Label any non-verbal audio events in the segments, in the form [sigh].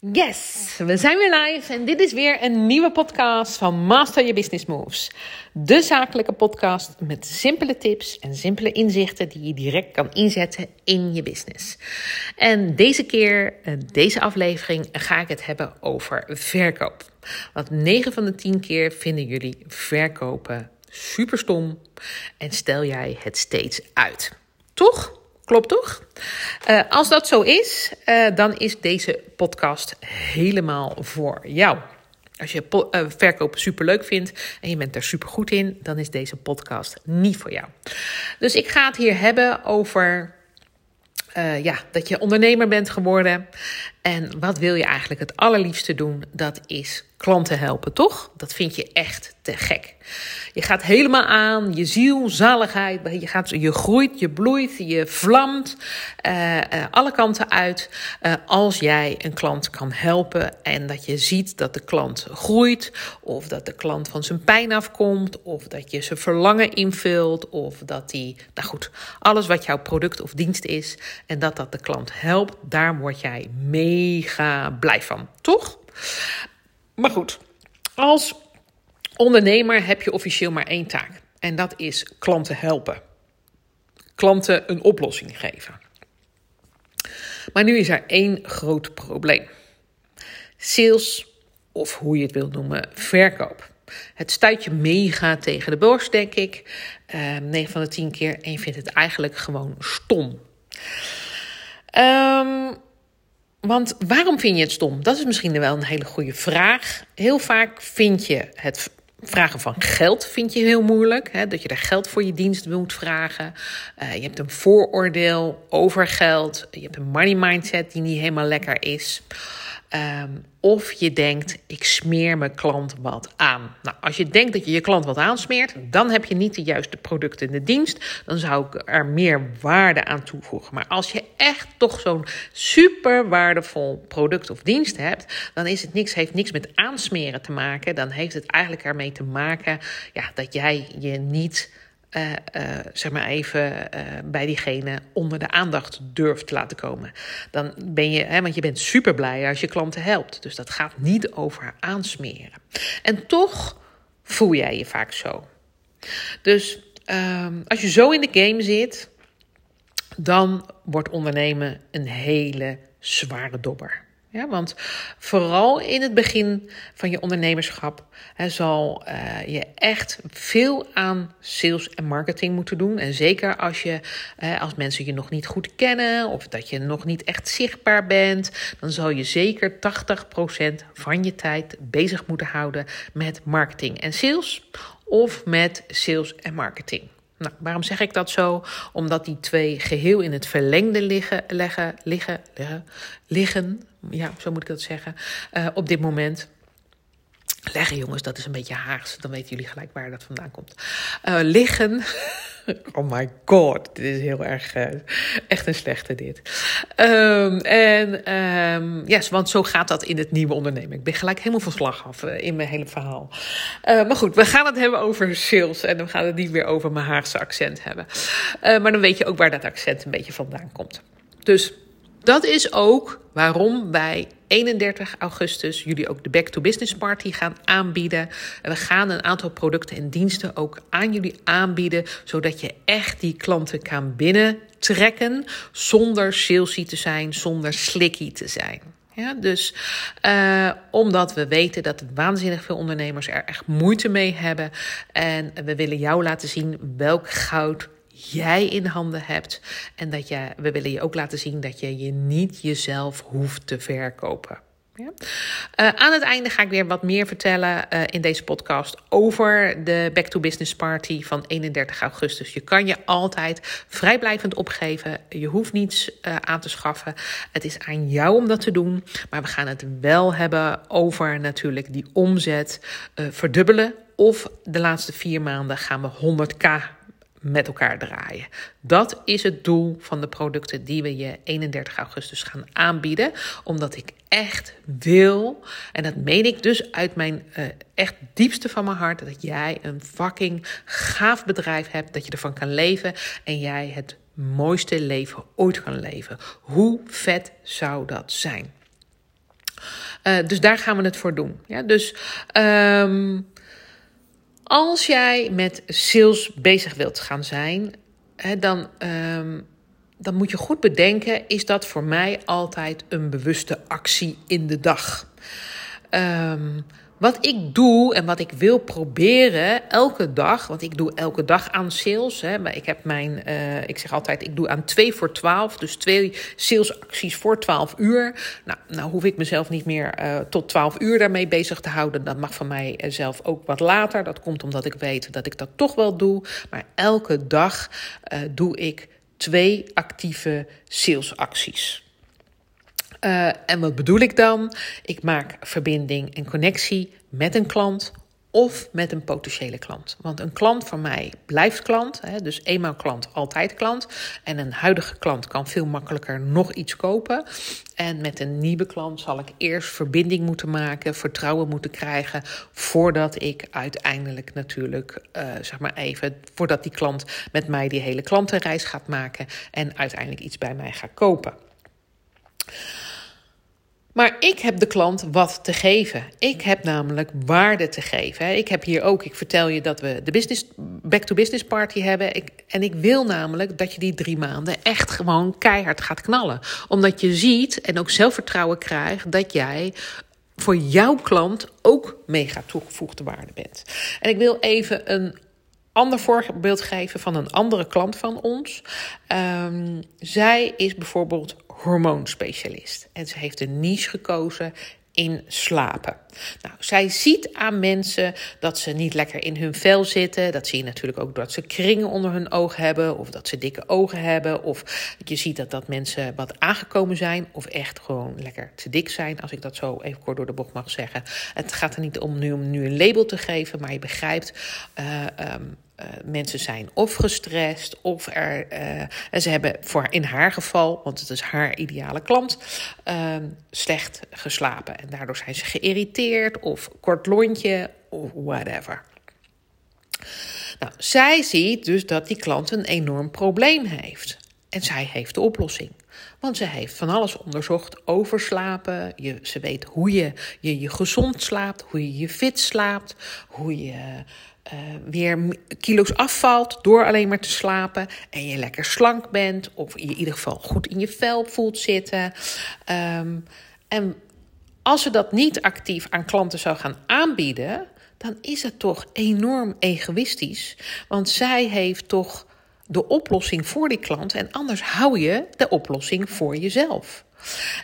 Yes, we zijn weer live en dit is weer een nieuwe podcast van Master Your Business Moves. De zakelijke podcast met simpele tips en simpele inzichten die je direct kan inzetten in je business. En deze keer, eh, deze aflevering, ga ik het hebben over verkoop. Want 9 van de 10 keer vinden jullie verkopen super stom en stel jij het steeds uit. Toch? Klopt toch? Uh, als dat zo is, uh, dan is deze podcast helemaal voor jou. Als je uh, verkopen superleuk vindt en je bent er super goed in, dan is deze podcast niet voor jou. Dus ik ga het hier hebben over ja, dat je ondernemer bent geworden. En wat wil je eigenlijk het allerliefste doen? Dat is klanten helpen, toch? Dat vind je echt te gek. Je gaat helemaal aan, je ziel, zaligheid, je, gaat, je groeit, je bloeit, je vlamt uh, uh, alle kanten uit uh, als jij een klant kan helpen en dat je ziet dat de klant groeit of dat de klant van zijn pijn afkomt of dat je zijn verlangen invult of dat die, nou goed, alles wat jouw product of dienst is en dat dat de klant helpt, daar word jij mega blij van, toch? Maar goed, als ondernemer heb je officieel maar één taak. En dat is klanten helpen. Klanten een oplossing geven. Maar nu is er één groot probleem. Sales, of hoe je het wilt noemen, verkoop. Het stuit je mega tegen de borst, denk ik. Uh, 9 van de 10 keer. En je vindt het eigenlijk gewoon stom. Um, want waarom vind je het stom? Dat is misschien wel een hele goede vraag. Heel vaak vind je het vragen van geld vind je heel moeilijk. Hè? Dat je er geld voor je dienst moet vragen. Uh, je hebt een vooroordeel over geld. Je hebt een money mindset die niet helemaal lekker is. Um, of je denkt, ik smeer mijn klant wat aan. Nou, als je denkt dat je je klant wat aansmeert, dan heb je niet de juiste producten in de dienst. Dan zou ik er meer waarde aan toevoegen. Maar als je echt toch zo'n super waardevol product of dienst hebt, dan is het niks, heeft niks met aansmeren te maken. Dan heeft het eigenlijk ermee te maken ja, dat jij je niet uh, uh, zeg maar even uh, bij diegene onder de aandacht durft te laten komen. Dan ben je, hè, want je bent super blij als je klanten helpt. Dus dat gaat niet over aansmeren. En toch voel jij je vaak zo. Dus ehm, als je zo in de game zit, dan wordt ondernemen een hele zware dobber. Ja, want vooral in het begin van je ondernemerschap hè, zal uh, je echt veel aan sales en marketing moeten doen. En zeker als, je, als mensen je nog niet goed kennen of dat je nog niet echt zichtbaar bent, dan zal je zeker 80% van je tijd bezig moeten houden met marketing en sales of met sales en marketing. Nou, waarom zeg ik dat zo? Omdat die twee geheel in het verlengde liggen, leggen, liggen, liggen, liggen ja, zo moet ik dat zeggen, uh, op dit moment. Leggen, jongens, dat is een beetje Haags. Dan weten jullie gelijk waar dat vandaan komt. Uh, liggen. [laughs] Oh my god, dit is heel erg. Uh, echt een slechte dit. Um, en um, yes, want zo gaat dat in het nieuwe ondernemen. Ik ben gelijk helemaal van slag af in mijn hele verhaal. Maar goed, we gaan het hebben over sales. En we gaan het niet meer over mijn Haagse accent hebben. maar dan weet je ook waar dat accent een beetje vandaan komt. Dus dat is ook waarom wij 31 augustus jullie ook de Back to Business Party gaan aanbieden. We gaan een aantal producten en diensten ook aan jullie aanbieden, zodat je echt die klanten kan binnentrekken zonder salesy te zijn, zonder slicky te zijn. Ja, dus uh, omdat we weten dat waanzinnig veel ondernemers er echt moeite mee hebben. En we willen jou laten zien welk goud jij in handen hebt. En dat je, we willen je ook laten zien dat je je niet jezelf hoeft te verkopen. Ja. Uh, aan het einde ga ik weer wat meer vertellen uh, in deze podcast over de Back to Business Party van 31 augustus. Je kan je altijd vrijblijvend opgeven. Je hoeft niets uh, aan te schaffen. Het is aan jou om dat te doen. Maar we gaan het wel hebben over natuurlijk die omzet verdubbelen. Of de laatste vier maanden gaan we 100k met elkaar draaien. Dat is het doel van de producten die we je 31 augustus gaan aanbieden. Omdat ik echt wil, en dat meen ik dus uit mijn uh, echt diepste van mijn hart, dat jij een fucking gaaf bedrijf hebt, dat je ervan kan leven en jij het mooiste leven ooit kan leven. Hoe vet zou dat zijn? Uh, dus daar gaan we het voor doen. Ja, dus um, als jij met sales bezig wilt gaan zijn, hè, dan, um, dan moet je goed bedenken: is dat voor mij altijd een bewuste actie in de dag? Um, wat ik doe en wat ik wil proberen elke dag, want ik doe elke dag aan sales. Hè, maar ik heb mijn, uh, ik zeg altijd, ik doe aan 2 voor 12, dus twee salesacties voor 12 uur. Nou, nou hoef ik mezelf niet meer uh, tot 12 uur daarmee bezig te houden. Dat mag van mij zelf ook wat later. Dat komt omdat ik weet dat ik dat toch wel doe. Maar elke dag doe ik twee actieve salesacties. Uh, en wat bedoel ik dan? Ik maak verbinding en connectie met een klant of met een potentiële klant. Want een klant van mij blijft klant, hè, dus eenmaal klant, altijd klant. En een huidige klant kan veel makkelijker nog iets kopen. En met een nieuwe klant zal ik eerst verbinding moeten maken, vertrouwen moeten krijgen, voordat ik uiteindelijk natuurlijk, uh, zeg maar even, voordat die klant met mij die hele klantenreis gaat maken en uiteindelijk iets bij mij gaat kopen. Maar ik heb de klant wat te geven. Ik heb namelijk waarde te geven. Ik heb hier ook, ik vertel je dat we de business, back to business party hebben. Ik, en ik wil namelijk dat je die drie maanden echt gewoon keihard gaat knallen. Omdat je ziet en ook zelfvertrouwen krijgt dat jij voor jouw klant ook mega toegevoegde waarde bent. En ik wil even een ander voorbeeld geven van een andere klant van ons. Um, zij is bijvoorbeeld hormoonspecialist. En ze heeft een niche gekozen in slapen. Nou, zij ziet aan mensen dat ze niet lekker in hun vel zitten. Dat zie je natuurlijk ook dat ze kringen onder hun ogen hebben. Of dat ze dikke ogen hebben. Of je ziet dat, dat mensen wat aangekomen zijn. Of echt gewoon lekker te dik zijn. Als ik dat zo even kort door de bocht mag zeggen. Het gaat er niet om nu, om nu een label te geven. Maar je begrijpt. Uh, um, uh, mensen zijn of gestrest of er. Uh, en ze hebben voor in haar geval, want het is haar ideale klant, uh, slecht geslapen. En daardoor zijn ze geïrriteerd of kort lontje of whatever. Nou, zij ziet dus dat die klant een enorm probleem heeft. En zij heeft de oplossing. Want ze heeft van alles onderzocht over slapen. Je, ze weet hoe je, je je gezond slaapt, hoe je je fit slaapt, hoe je uh, weer kilo's afvalt door alleen maar te slapen en je lekker slank bent of je in ieder geval goed in je vel voelt zitten. Um, en als ze dat niet actief aan klanten zou gaan aanbieden, dan is het toch enorm egoïstisch, want zij heeft toch de oplossing voor die klant en anders hou je de oplossing voor jezelf.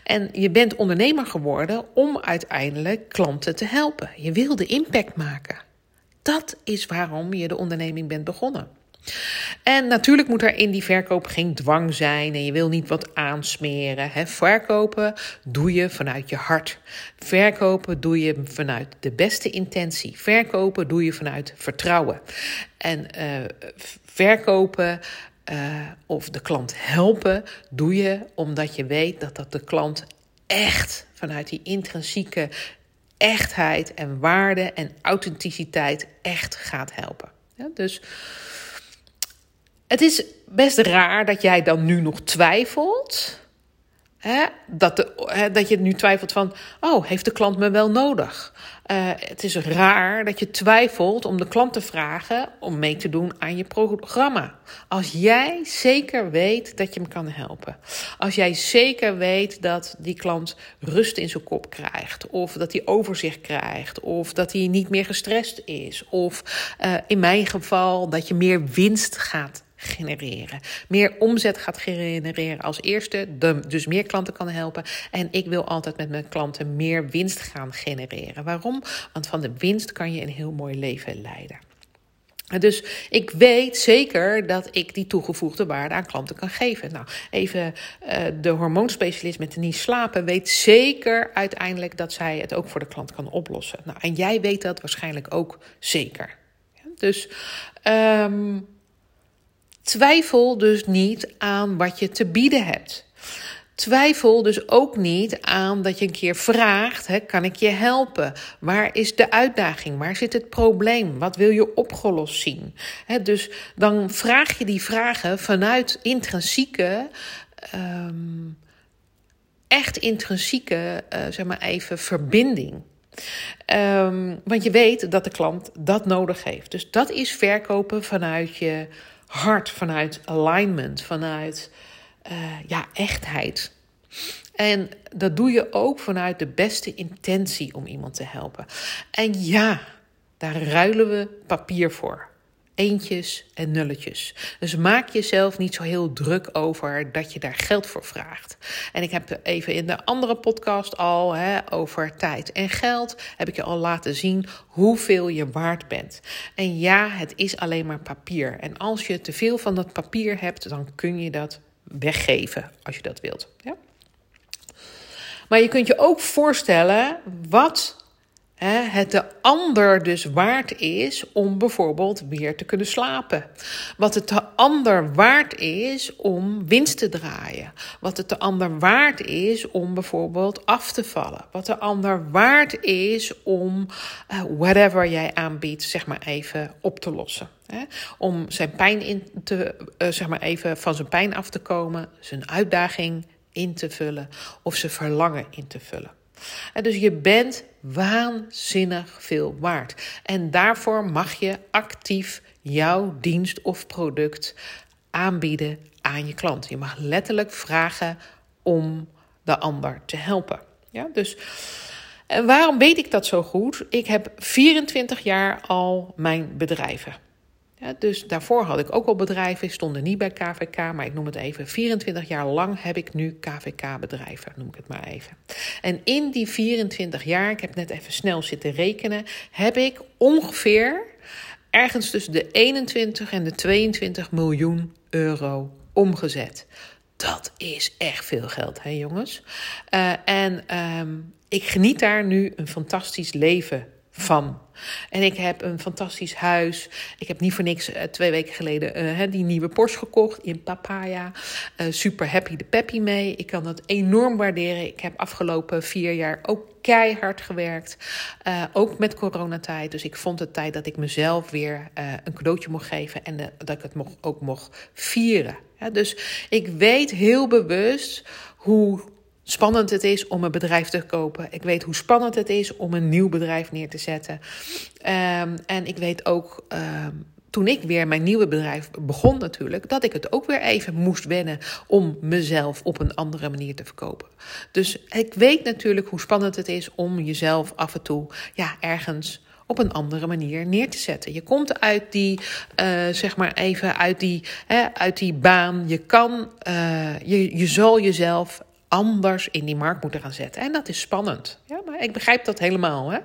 En je bent ondernemer geworden om uiteindelijk klanten te helpen. Je wil de impact maken. Dat is waarom je de onderneming bent begonnen. En natuurlijk moet er in die verkoop geen dwang zijn en je wil niet wat aansmeren. Hè. Verkopen doe je vanuit je hart. Verkopen doe je vanuit de beste intentie. Verkopen doe je vanuit vertrouwen. En uh, verkopen uh, of de klant helpen doe je omdat je weet dat dat de klant echt vanuit die intrinsieke echtheid en waarde en authenticiteit echt gaat helpen. Dus het is best raar dat jij dan nu nog twijfelt. Hè, dat, hè, dat je nu twijfelt van, oh, heeft de klant me wel nodig? Uh, het is raar dat je twijfelt om de klant te vragen om mee te doen aan je programma. Als jij zeker weet dat je hem kan helpen. Als jij zeker weet dat die klant rust in zijn kop krijgt. Of dat hij overzicht krijgt. Of dat hij niet meer gestrest is. Of uh, in mijn geval dat je meer winst gaat genereren. Meer omzet gaat genereren als eerste, dus meer klanten kan helpen. En ik wil altijd met mijn klanten meer winst gaan genereren. Waarom? Want van de winst kan je een heel mooi leven leiden. Dus ik weet zeker dat ik die toegevoegde waarde aan klanten kan geven. Nou, even uh, de hormoonspecialist met de niet slapen weet zeker uiteindelijk dat zij het ook voor de klant kan oplossen. Nou, en jij weet dat waarschijnlijk ook zeker. Dus um, Twijfel dus niet aan wat je te bieden hebt. Twijfel dus ook niet aan dat je een keer vraagt: hè, kan ik je helpen? Waar is de uitdaging? Waar zit het probleem? Wat wil je opgelost zien? Hè, dus dan vraag je die vragen vanuit intrinsieke um, echt intrinsieke, uh, zeg maar even, verbinding. Um, want je weet dat de klant dat nodig heeft. Dus dat is verkopen vanuit je hart, vanuit alignment, vanuit uh, ja, echtheid. En dat doe je ook vanuit de beste intentie om iemand te helpen. En ja, daar ruilen we papier voor eentjes en nulletjes. Dus maak jezelf niet zo heel druk over dat je daar geld voor vraagt. En ik heb even in de andere podcast al hè, over tijd en geld, heb ik je al laten zien hoeveel je waard bent. En ja, het is alleen maar papier. En als je te veel van dat papier hebt, dan kun je dat weggeven als je dat wilt. Ja? Maar je kunt je ook voorstellen wat het de ander dus waard is om bijvoorbeeld weer te kunnen slapen. Wat het de ander waard is om winst te draaien. Wat het de ander waard is om bijvoorbeeld af te vallen. Wat de ander waard is om uh, whatever jij aanbiedt, zeg maar even op te lossen. Om zijn pijn in te, uh, zeg maar even van zijn pijn af te komen, zijn uitdaging in te vullen of zijn verlangen in te vullen. Dus je bent waanzinnig veel waard. En daarvoor mag je actief jouw dienst of product aanbieden aan je klant. Je mag letterlijk vragen om de ander te helpen. Ja, dus en waarom weet ik dat zo goed? Ik heb 24 jaar al mijn bedrijven. Ja, dus daarvoor had ik ook al bedrijven, stonden niet bij KVK, maar ik noem het even. 24 jaar lang heb ik nu KVK-bedrijven, noem ik het maar even. En in die 24 jaar, ik heb net even snel zitten rekenen, heb ik ongeveer ergens tussen de 21 en de 22 miljoen euro omgezet. Dat is echt veel geld, hè jongens? Uh, en um, ik geniet daar nu een fantastisch leven van. En ik heb een fantastisch huis. Ik heb niet voor niks uh, twee weken geleden uh, die nieuwe Porsche gekocht in Papaya. Uh, super happy de peppy mee. Ik kan dat enorm waarderen. Ik heb afgelopen vier jaar ook keihard gewerkt. ook met coronatijd. Dus ik vond het tijd dat ik mezelf weer een cadeautje mocht geven. En dat ik het mocht, ook mocht vieren. Dus ik weet heel bewust hoe spannend het is om een bedrijf te kopen. Ik weet hoe spannend het is om een nieuw bedrijf neer te zetten. Um, en ik weet ook. Um, toen ik weer mijn nieuwe bedrijf begon natuurlijk, dat ik het ook weer even moest wennen om mezelf op een andere manier te verkopen. Dus ik weet natuurlijk hoe spannend het is om jezelf af en toe ja, ergens op een andere manier neer te zetten. Je komt uit die, uh, zeg maar even uit die, hè, uit die baan. Je kan, uh, je, je zal jezelf anders in die markt moeten gaan zetten. En dat is spannend. Ja, maar ik begrijp dat helemaal. Hè?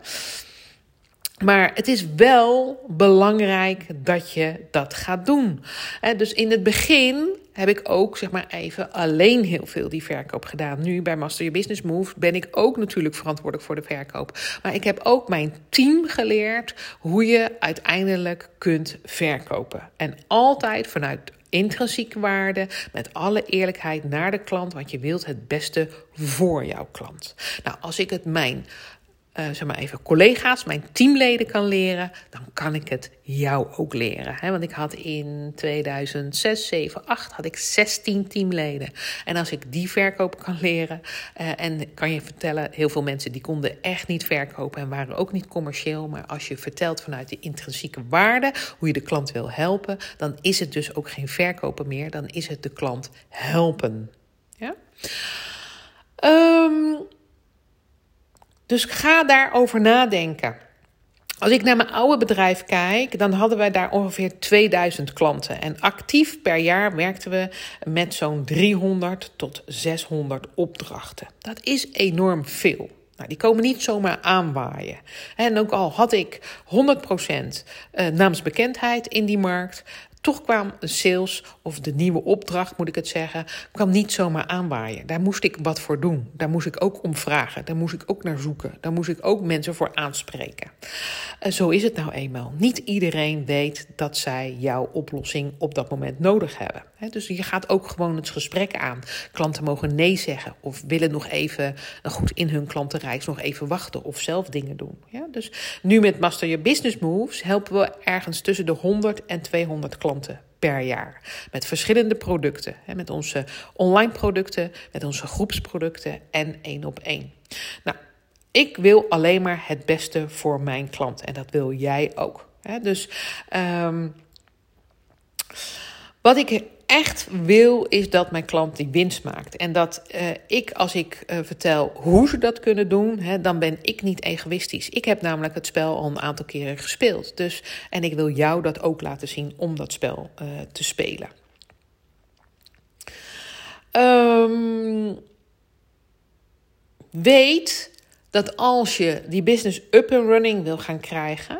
Maar het is wel belangrijk dat je dat gaat doen. Dus in het begin heb ik ook zeg maar even alleen heel veel die verkoop gedaan. Nu bij Master Your Business Move ben ik ook natuurlijk verantwoordelijk voor de verkoop. Maar ik heb ook mijn team geleerd hoe je uiteindelijk kunt verkopen. En altijd vanuit intrinsieke waarde, met alle eerlijkheid naar de klant, want je wilt het beste voor jouw klant. Nou, als ik het mijn uh, zeg maar even collega's, mijn teamleden kan leren, dan kan ik het jou ook leren. Hè? Want ik had in 2006, 7, 8 had ik 16 teamleden. En als ik die verkopen kan leren, uh, en kan je vertellen, heel veel mensen die konden echt niet verkopen en waren ook niet commercieel. Maar als je vertelt vanuit de intrinsieke waarde, hoe je de klant wil helpen, dan is het dus ook geen verkopen meer, dan is het de klant helpen. Ja? Um, dus ga daarover nadenken. Als ik naar mijn oude bedrijf kijk, dan hadden wij daar ongeveer 2000 klanten. En actief per jaar werkten we met zo'n 300 tot 600 opdrachten. Dat is enorm veel. Nou, die komen niet zomaar aanwaaien. En ook al had ik 100% eh, naamsbekendheid in die markt, toch kwam sales, of de nieuwe opdracht moet ik het zeggen, kwam niet zomaar aanwaaien. Daar moest ik wat voor doen. Daar moest ik ook om vragen. Daar moest ik ook naar zoeken. Daar moest ik ook mensen voor aanspreken. En zo is het nou eenmaal. Niet iedereen weet dat zij jouw oplossing op dat moment nodig hebben. Dus je gaat ook gewoon het gesprek aan. Klanten mogen nee zeggen of willen nog even goed in hun klantenreis nog even wachten of zelf dingen doen. Dus nu met Master Your Business Moves helpen we ergens tussen de 100 en 200 klanten per jaar. Met verschillende producten. Met onze online producten, met onze groepsproducten en één op één. Nou, ik wil alleen maar het beste voor mijn klant. En dat wil jij ook. Dus um, wat ik echt wil, is dat mijn klant die winst maakt. En dat uh, ik, als ik uh, vertel hoe ze dat kunnen doen, hè, dan ben ik niet egoïstisch. Ik heb namelijk het spel al een aantal keren gespeeld. Dus, en ik wil jou dat ook laten zien om dat spel uh, te spelen. Um, weet dat als je die business up and running wil gaan krijgen,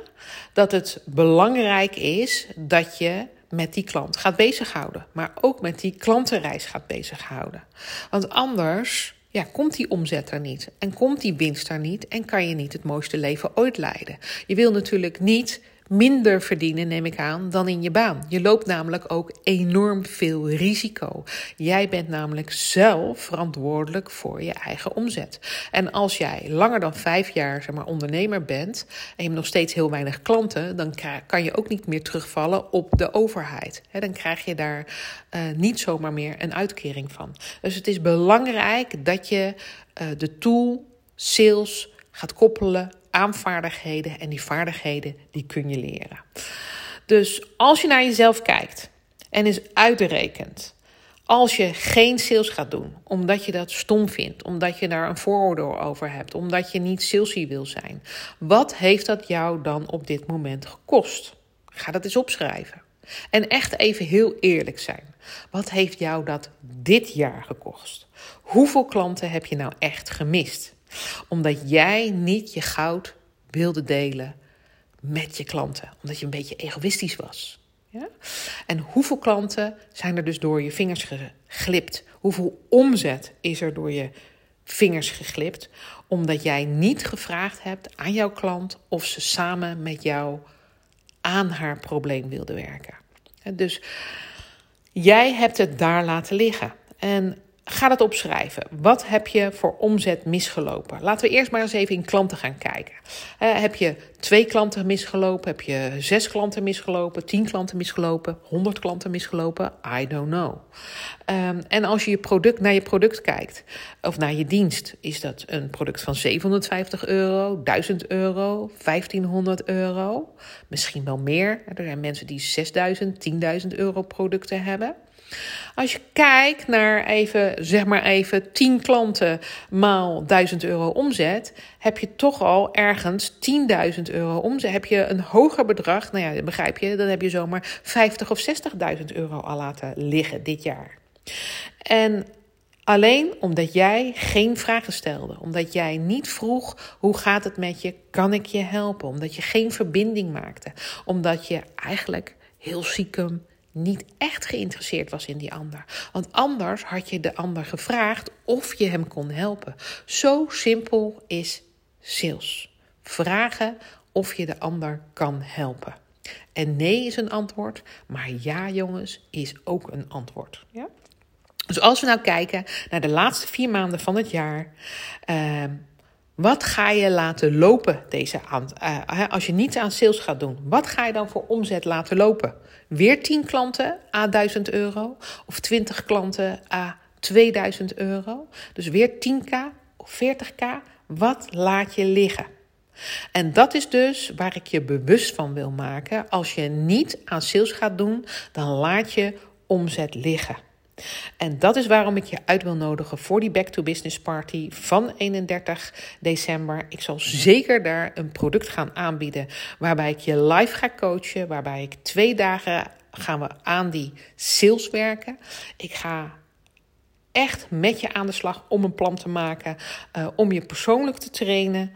dat het belangrijk is dat je met die klant gaat bezighouden. Maar ook met die klantenreis gaat bezighouden. Want anders ja, komt die omzet er niet. En komt die winst er niet. En kan je niet het mooiste leven ooit leiden. Je wil natuurlijk niet minder verdienen, neem ik aan, dan in je baan. Je loopt namelijk ook enorm veel risico. Jij bent namelijk zelf verantwoordelijk voor je eigen omzet. En als jij langer dan vijf jaar zeg maar, ondernemer bent en je hebt nog steeds heel weinig klanten, dan kan je ook niet meer terugvallen op de overheid. dan krijg je daar uh, niet zomaar meer een uitkering van. Dus het is belangrijk dat je uh, de tool sales gaat koppelen aan vaardigheden en die vaardigheden die kun je leren. Dus als je naar jezelf kijkt en eens uitrekent, als je geen sales gaat doen, omdat je dat stom vindt, omdat je daar een vooroordeel over hebt, omdat je niet salesy wil zijn, wat heeft dat jou dan op dit moment gekost? Ga dat eens opschrijven. En echt even heel eerlijk zijn. Wat heeft jou dat dit jaar gekost? Hoeveel klanten heb je nou echt gemist? Omdat jij niet je goud wilde delen met je klanten. Omdat je een beetje egoïstisch was. Ja? En hoeveel klanten zijn er dus door je vingers geglipt? Hoeveel omzet is er door je vingers geglipt? Omdat jij niet gevraagd hebt aan jouw klant of ze samen met jou aan haar probleem wilde werken. Dus jij hebt het daar laten liggen. En Ga dat opschrijven. Wat heb je voor omzet misgelopen? Laten we eerst maar eens even in klanten gaan kijken. Heb je twee klanten misgelopen? Heb je zes klanten misgelopen? Tien klanten misgelopen? Honderd klanten misgelopen? I don't know. Um, en als je, je product, naar je product kijkt, of naar je dienst, is dat een product van 750 euro, 1000 euro, 1500 euro? Misschien wel meer. Er zijn mensen die 6000, 10.000 euro producten hebben. Als je kijkt naar even, zeg maar even 10 klanten maal 1000 euro omzet, heb je toch al ergens 10.000 euro omzet. Heb je een hoger bedrag, nou ja, begrijp je, dan heb je zomaar 50 of 60.000 euro al laten liggen dit jaar. En Alleen omdat jij geen vragen stelde. Omdat jij niet vroeg: hoe gaat het met je? Kan ik je helpen? Omdat je geen verbinding maakte. Omdat je eigenlijk heel ziekem niet echt geïnteresseerd was in die ander. Want anders had je de ander gevraagd of je hem kon helpen. Zo simpel is sales. Vragen of je de ander kan helpen. En nee is een antwoord, maar ja, jongens, is ook een antwoord. Ja? Dus als we nou kijken naar de laatste vier maanden van het jaar. Uh, wat ga je laten lopen deze aan, uh, als je niets aan sales gaat doen? Wat ga je dan voor omzet laten lopen? Weer 10 klanten a 1000 euro of 20 klanten a 2000 euro? Dus weer 10k of 40k. Wat laat je liggen? En dat is dus waar ik je bewust van wil maken. Als je niet aan sales gaat doen, dan laat je omzet liggen. En dat is waarom ik je uit wil nodigen voor die Back to Business Party van 31 december. Ik zal zeker daar een product gaan aanbieden waarbij ik je live ga coachen, waarbij ik twee dagen gaan we aan die sales werken. Ik ga echt met je aan de slag om een plan te maken, uh, om je persoonlijk te trainen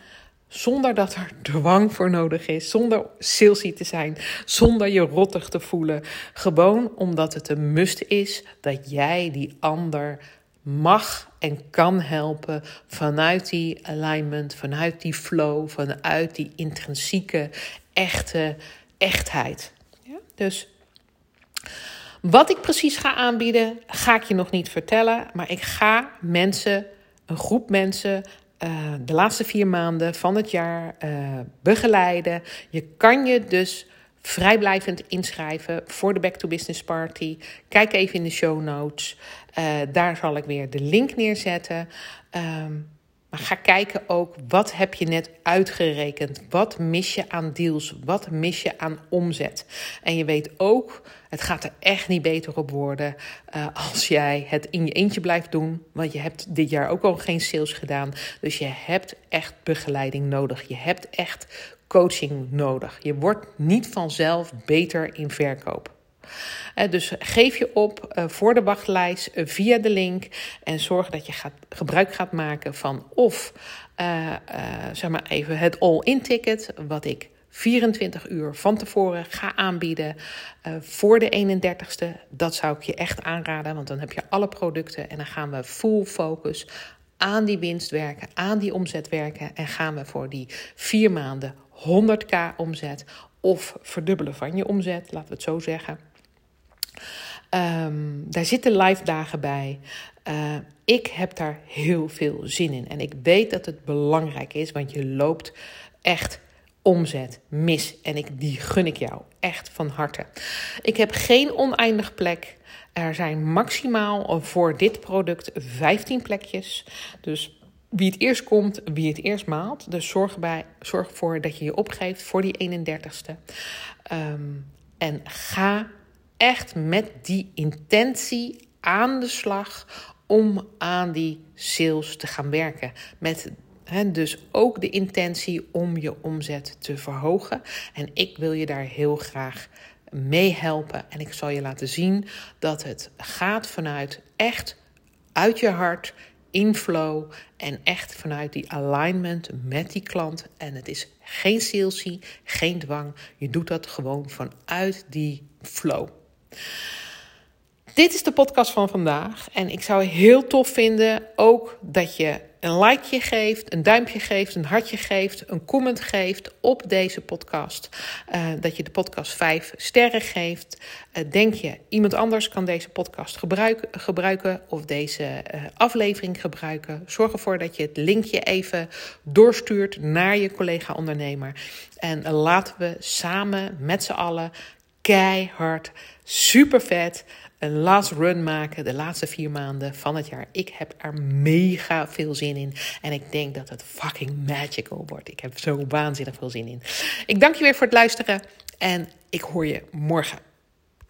zonder dat er dwang voor nodig is, zonder salesy te zijn, zonder je rottig te voelen. Gewoon omdat het een must is dat jij die ander mag en kan helpen vanuit die alignment, vanuit die flow, vanuit die intrinsieke, echte echtheid. Ja? Dus wat ik precies ga aanbieden, ga ik je nog niet vertellen, maar ik ga mensen, een groep mensen uh, de laatste vier maanden van het jaar uh, begeleiden. Je kan je dus vrijblijvend inschrijven voor de Back to Business Party. Kijk even in de show notes. Uh, daar zal ik weer de link neerzetten. Um, maar ga kijken ook, wat heb je net uitgerekend? Wat mis je aan deals? Wat mis je aan omzet? En je weet ook, het gaat er echt niet beter op worden uh, als jij het in je eentje blijft doen. Want je hebt dit jaar ook al geen sales gedaan. Dus je hebt echt begeleiding nodig. Je hebt echt coaching nodig. Je wordt niet vanzelf beter in verkoop. Uh, dus geef je op uh, voor de wachtlijst uh, via de link en zorg dat je gaat, gebruik gaat maken van of zeg maar even het all-in ticket, wat ik 24 uur van tevoren ga aanbieden voor de 31ste. Dat zou ik je echt aanraden, want dan heb je alle producten en dan gaan we full focus aan die winst werken, aan die omzet werken en gaan we voor die vier maanden 100k omzet of verdubbelen van je omzet, laten we het zo zeggen. Um, daar zitten live dagen bij. Uh, ik heb daar heel veel zin in. En ik weet dat het belangrijk is, want je loopt echt omzet mis. En ik, die gun ik jou echt van harte. Ik heb geen oneindig plek. Er zijn maximaal voor dit product 15 plekjes. Dus wie het eerst komt, wie het eerst maalt. Dus zorg, bij, zorg ervoor dat je je opgeeft voor die 31ste. Um, ehm, en ga echt met die intentie aan de slag om aan die sales te gaan werken. Met dus ook de intentie om je omzet te verhogen. En ik wil je daar heel graag mee helpen. En ik zal je laten zien dat het gaat vanuit echt uit je hart, in flow en echt vanuit die alignment met die klant. En het is geen salesie, geen dwang. Je doet dat gewoon vanuit die flow. Dit is de podcast van vandaag. En ik zou heel tof vinden ook dat je een likeje geeft, een duimpje geeft, een hartje geeft, een comment geeft op deze podcast. Uh, dat je de podcast 5 sterren geeft. Uh, denk je, iemand anders kan deze podcast gebruiken, gebruiken of deze uh, aflevering gebruiken. Zorg ervoor dat je het linkje even doorstuurt naar je collega-ondernemer. En laten we samen met z'n allen keihard, super vet. Een last run maken de laatste vier maanden van het jaar. Ik heb er mega veel zin in. En ik denk dat het fucking magical wordt. Ik heb zo waanzinnig veel zin in. Ik dank je weer voor het luisteren. En ik hoor je morgen.